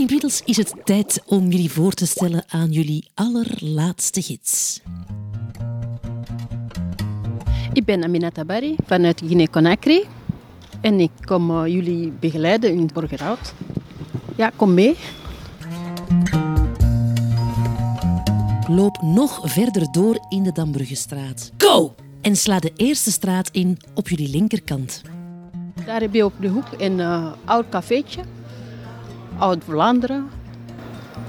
inmiddels is het tijd om jullie voor te stellen aan jullie allerlaatste gids. Ik ben Aminata Barry vanuit Guinea-Conakry. En ik kom uh, jullie begeleiden in Borgerhout. Ja, kom mee. Loop nog verder door in de Dambruggestraat. Go! En sla de eerste straat in op jullie linkerkant. Daar heb je op de hoek een uh, oud cafeetje. Oud-Vlaanderen.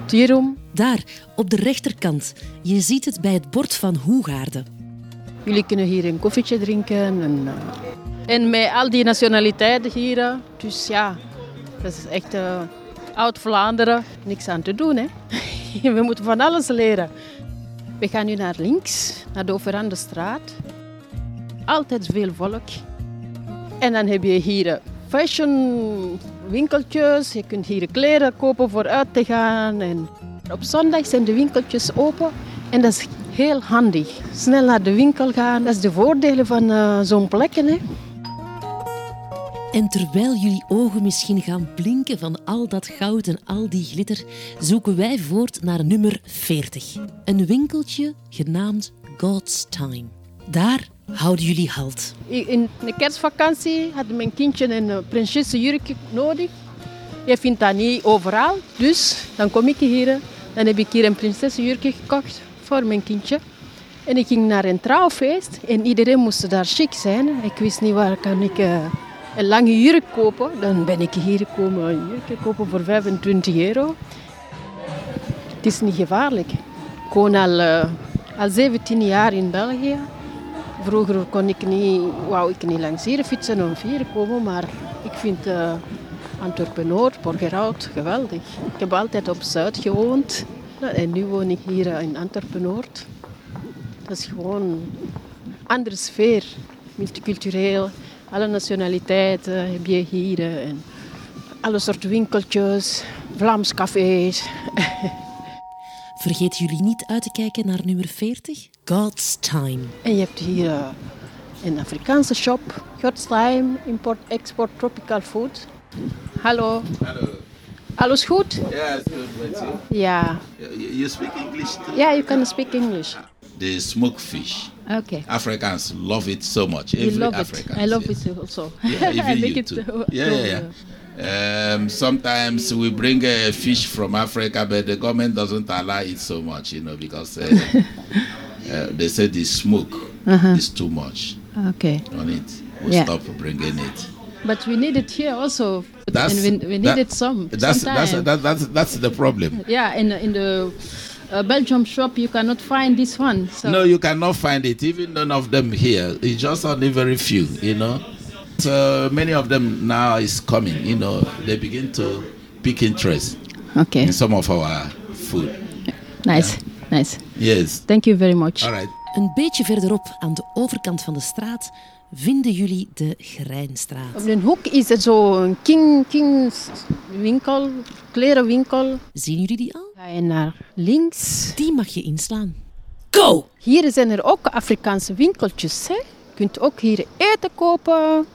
Tierum. Daar, op de rechterkant. Je ziet het bij het bord van Hoegaarden. Jullie kunnen hier een koffietje drinken. En, uh, en met al die nationaliteiten hier. Dus ja, dat is echt uh, oud-Vlaanderen. Niks aan te doen, hè. We moeten van alles leren. We gaan nu naar links, naar de Overande straat. Altijd veel volk. En dan heb je hier fashion winkeltjes. Je kunt hier kleren kopen voor uit te gaan. En op zondag zijn de winkeltjes open. En dat is heel handig. Snel naar de winkel gaan. Dat is de voordelen van uh, zo'n plekken. Hè. En terwijl jullie ogen misschien gaan blinken van al dat goud en al die glitter, zoeken wij voort naar nummer 40. Een winkeltje genaamd God's Time. Daar houden jullie halt. In de kerstvakantie had mijn kindje een prinsessenjurkje nodig. Je vindt dat niet overal. Dus dan kom ik hier. Dan heb ik hier een prinsessenjurkje gekocht voor mijn kindje. En ik ging naar een trouwfeest en iedereen moest daar chic zijn. Ik wist niet waar kan ik uh, een lange jurk kopen. Dan ben ik hier gekomen een jurk kopen voor 25 euro. Het is niet gevaarlijk. Ik woon al, uh, al 17 jaar in België. Vroeger kon ik niet, wou ik niet fietsen om hier komen, maar ik vind Antwerpen-Noord, Borgerhout geweldig. Ik heb altijd op Zuid gewoond en nu woon ik hier in Antwerpen-Noord. Dat is gewoon een andere sfeer, multicultureel. Alle nationaliteiten heb je hier en alle soorten winkeltjes, Vlaams cafés. Vergeet jullie niet uit te kijken naar nummer 40, God's Time. En je hebt hier uh, een Afrikaanse shop, God's Time, import, export, tropical food. Hallo. Hallo. Alles goed? Yeah, it's good with you. Ja. You, speak English too? Ja, you can speak English. The smoked fish. Okay. Africans love it so much. You Every love it. I love it also. Yeah, I even make you it too. Yeah, yeah, yeah. Um, sometimes we bring a fish from Africa, but the government doesn't allow it so much, you know, because uh, uh, they say the smoke is too much Okay. on it. We Yeah. stop bringing it. But we need it here also. That's- and we, we need that- it some. That's that's, that, that's that's the problem. Yeah, in, in the uh, Belgium shop you cannot find this one. So No, you cannot find it. Even none of them here. It's just only very few, you know. So many of them now is coming. You know, they begin to pick interest Okay. in some of our food. Nice. Nice. Yes. Thank you very much. All right. Een beetje verderop, aan de overkant van de straat, vinden jullie de Grijnstraat. Op de hoek is er zo een king, king winkel, klerenwinkel. Zien jullie die al? Ga je naar links. Die mag je inslaan. Go! Hier zijn er ook Afrikaanse winkeltjes. Hè? Je kunt ook hier eten kopen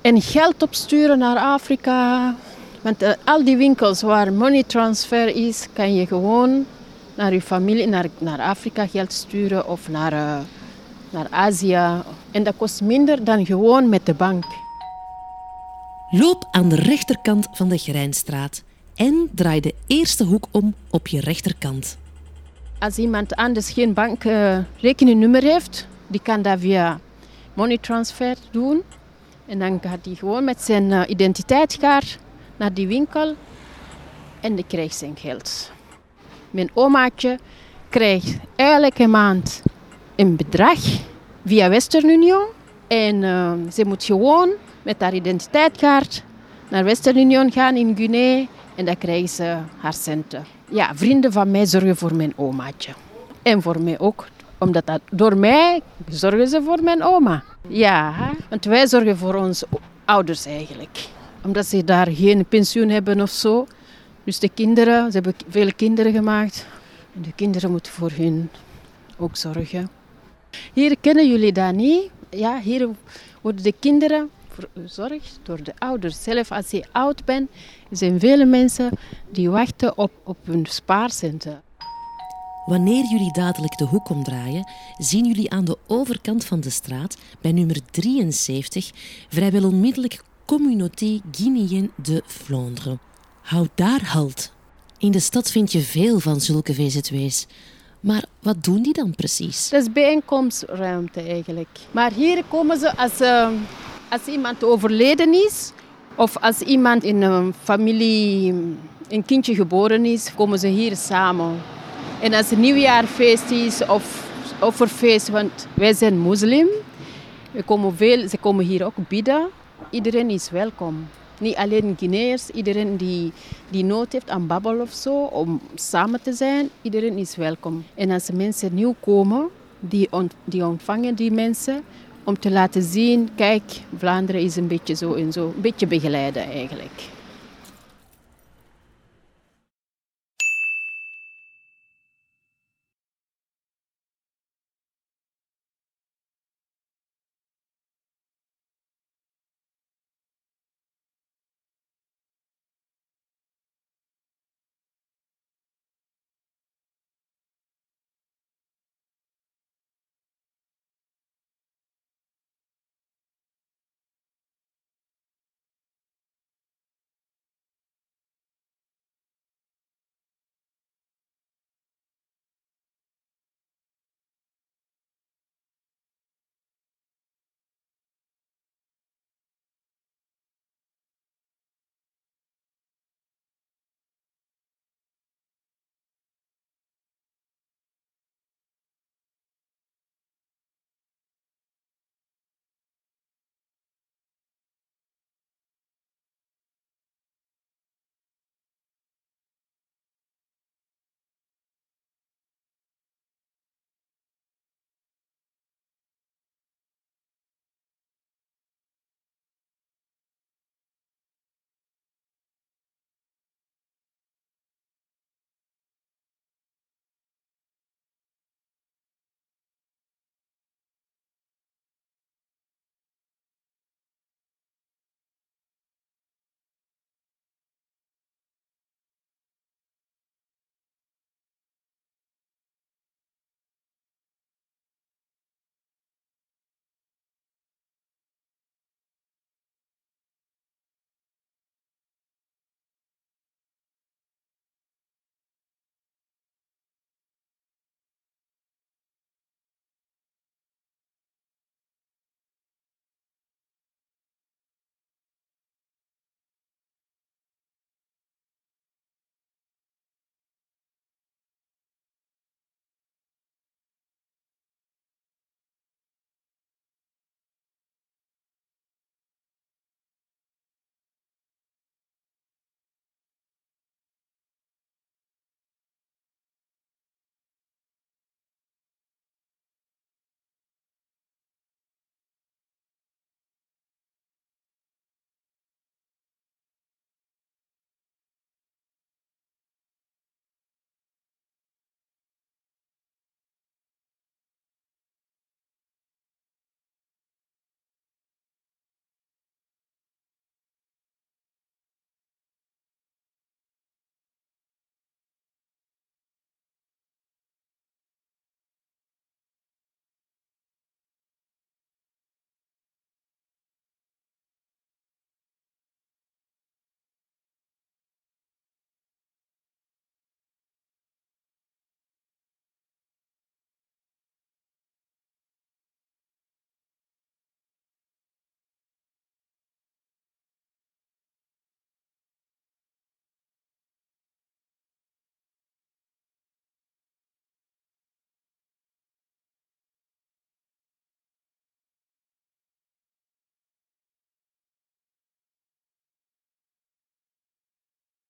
en geld opsturen naar Afrika. Want eh, al die winkels waar money transfer is, kan je gewoon naar je familie, naar, naar Afrika geld sturen of naar, eh, naar Azië. En dat kost minder dan gewoon met de bank. Loop aan de rechterkant van de Grijnstraat en draai de eerste hoek om op je rechterkant. Als iemand anders geen bankrekeningnummer heeft, die kan dat via money transfer doen. En dan gaat hij gewoon met zijn eh, identiteitskaart naar die winkel en die krijgt zijn geld. Mijn omaatje krijgt elke maand een bedrag via Western Union. En eh, ze moet gewoon met haar identiteitskaart naar Western Union gaan in Guinea en dan krijgt ze haar centen. Ja, vrienden van mij zorgen voor mijn omaatje. En voor mij ook, omdat dat, door mij zorgen ze voor mijn oma. Ja, want wij zorgen voor onze ouders eigenlijk. Omdat ze daar geen pensioen hebben of zo. Dus de kinderen, ze hebben vele kinderen gemaakt. En de kinderen moeten voor hun ook zorgen. Hier kennen jullie dat niet. Ja, hier worden de kinderen verzorgd door de ouders. Zelf als je oud bent, zijn vele mensen die wachten op, op hun spaarcenten. Wanneer jullie dadelijk de hoek omdraaien, zien jullie aan de overkant van de straat, bij nummer 73, vrijwel onmiddellijk Communauté Guinéenne de Flandre. Houd daar halt. In de stad vind je veel van zulke VZW's. Maar wat doen die dan precies? Dat is bijeenkomstruimte eigenlijk. Maar hier komen ze als, uh, als iemand overleden is of als iemand in een familie een kindje geboren is, komen ze hier samen. En als het nieuwjaarfeest is of offerfeest, want wij zijn moslim, we komen veel, ze komen hier ook bidden. Iedereen is welkom. Niet alleen Guineërs, iedereen die, die nood heeft aan babbel of zo, om samen te zijn, iedereen is welkom. En als mensen nieuw komen, die, die ontvangen die mensen om te laten zien, kijk, Vlaanderen is een beetje zo en zo, een beetje begeleiden eigenlijk.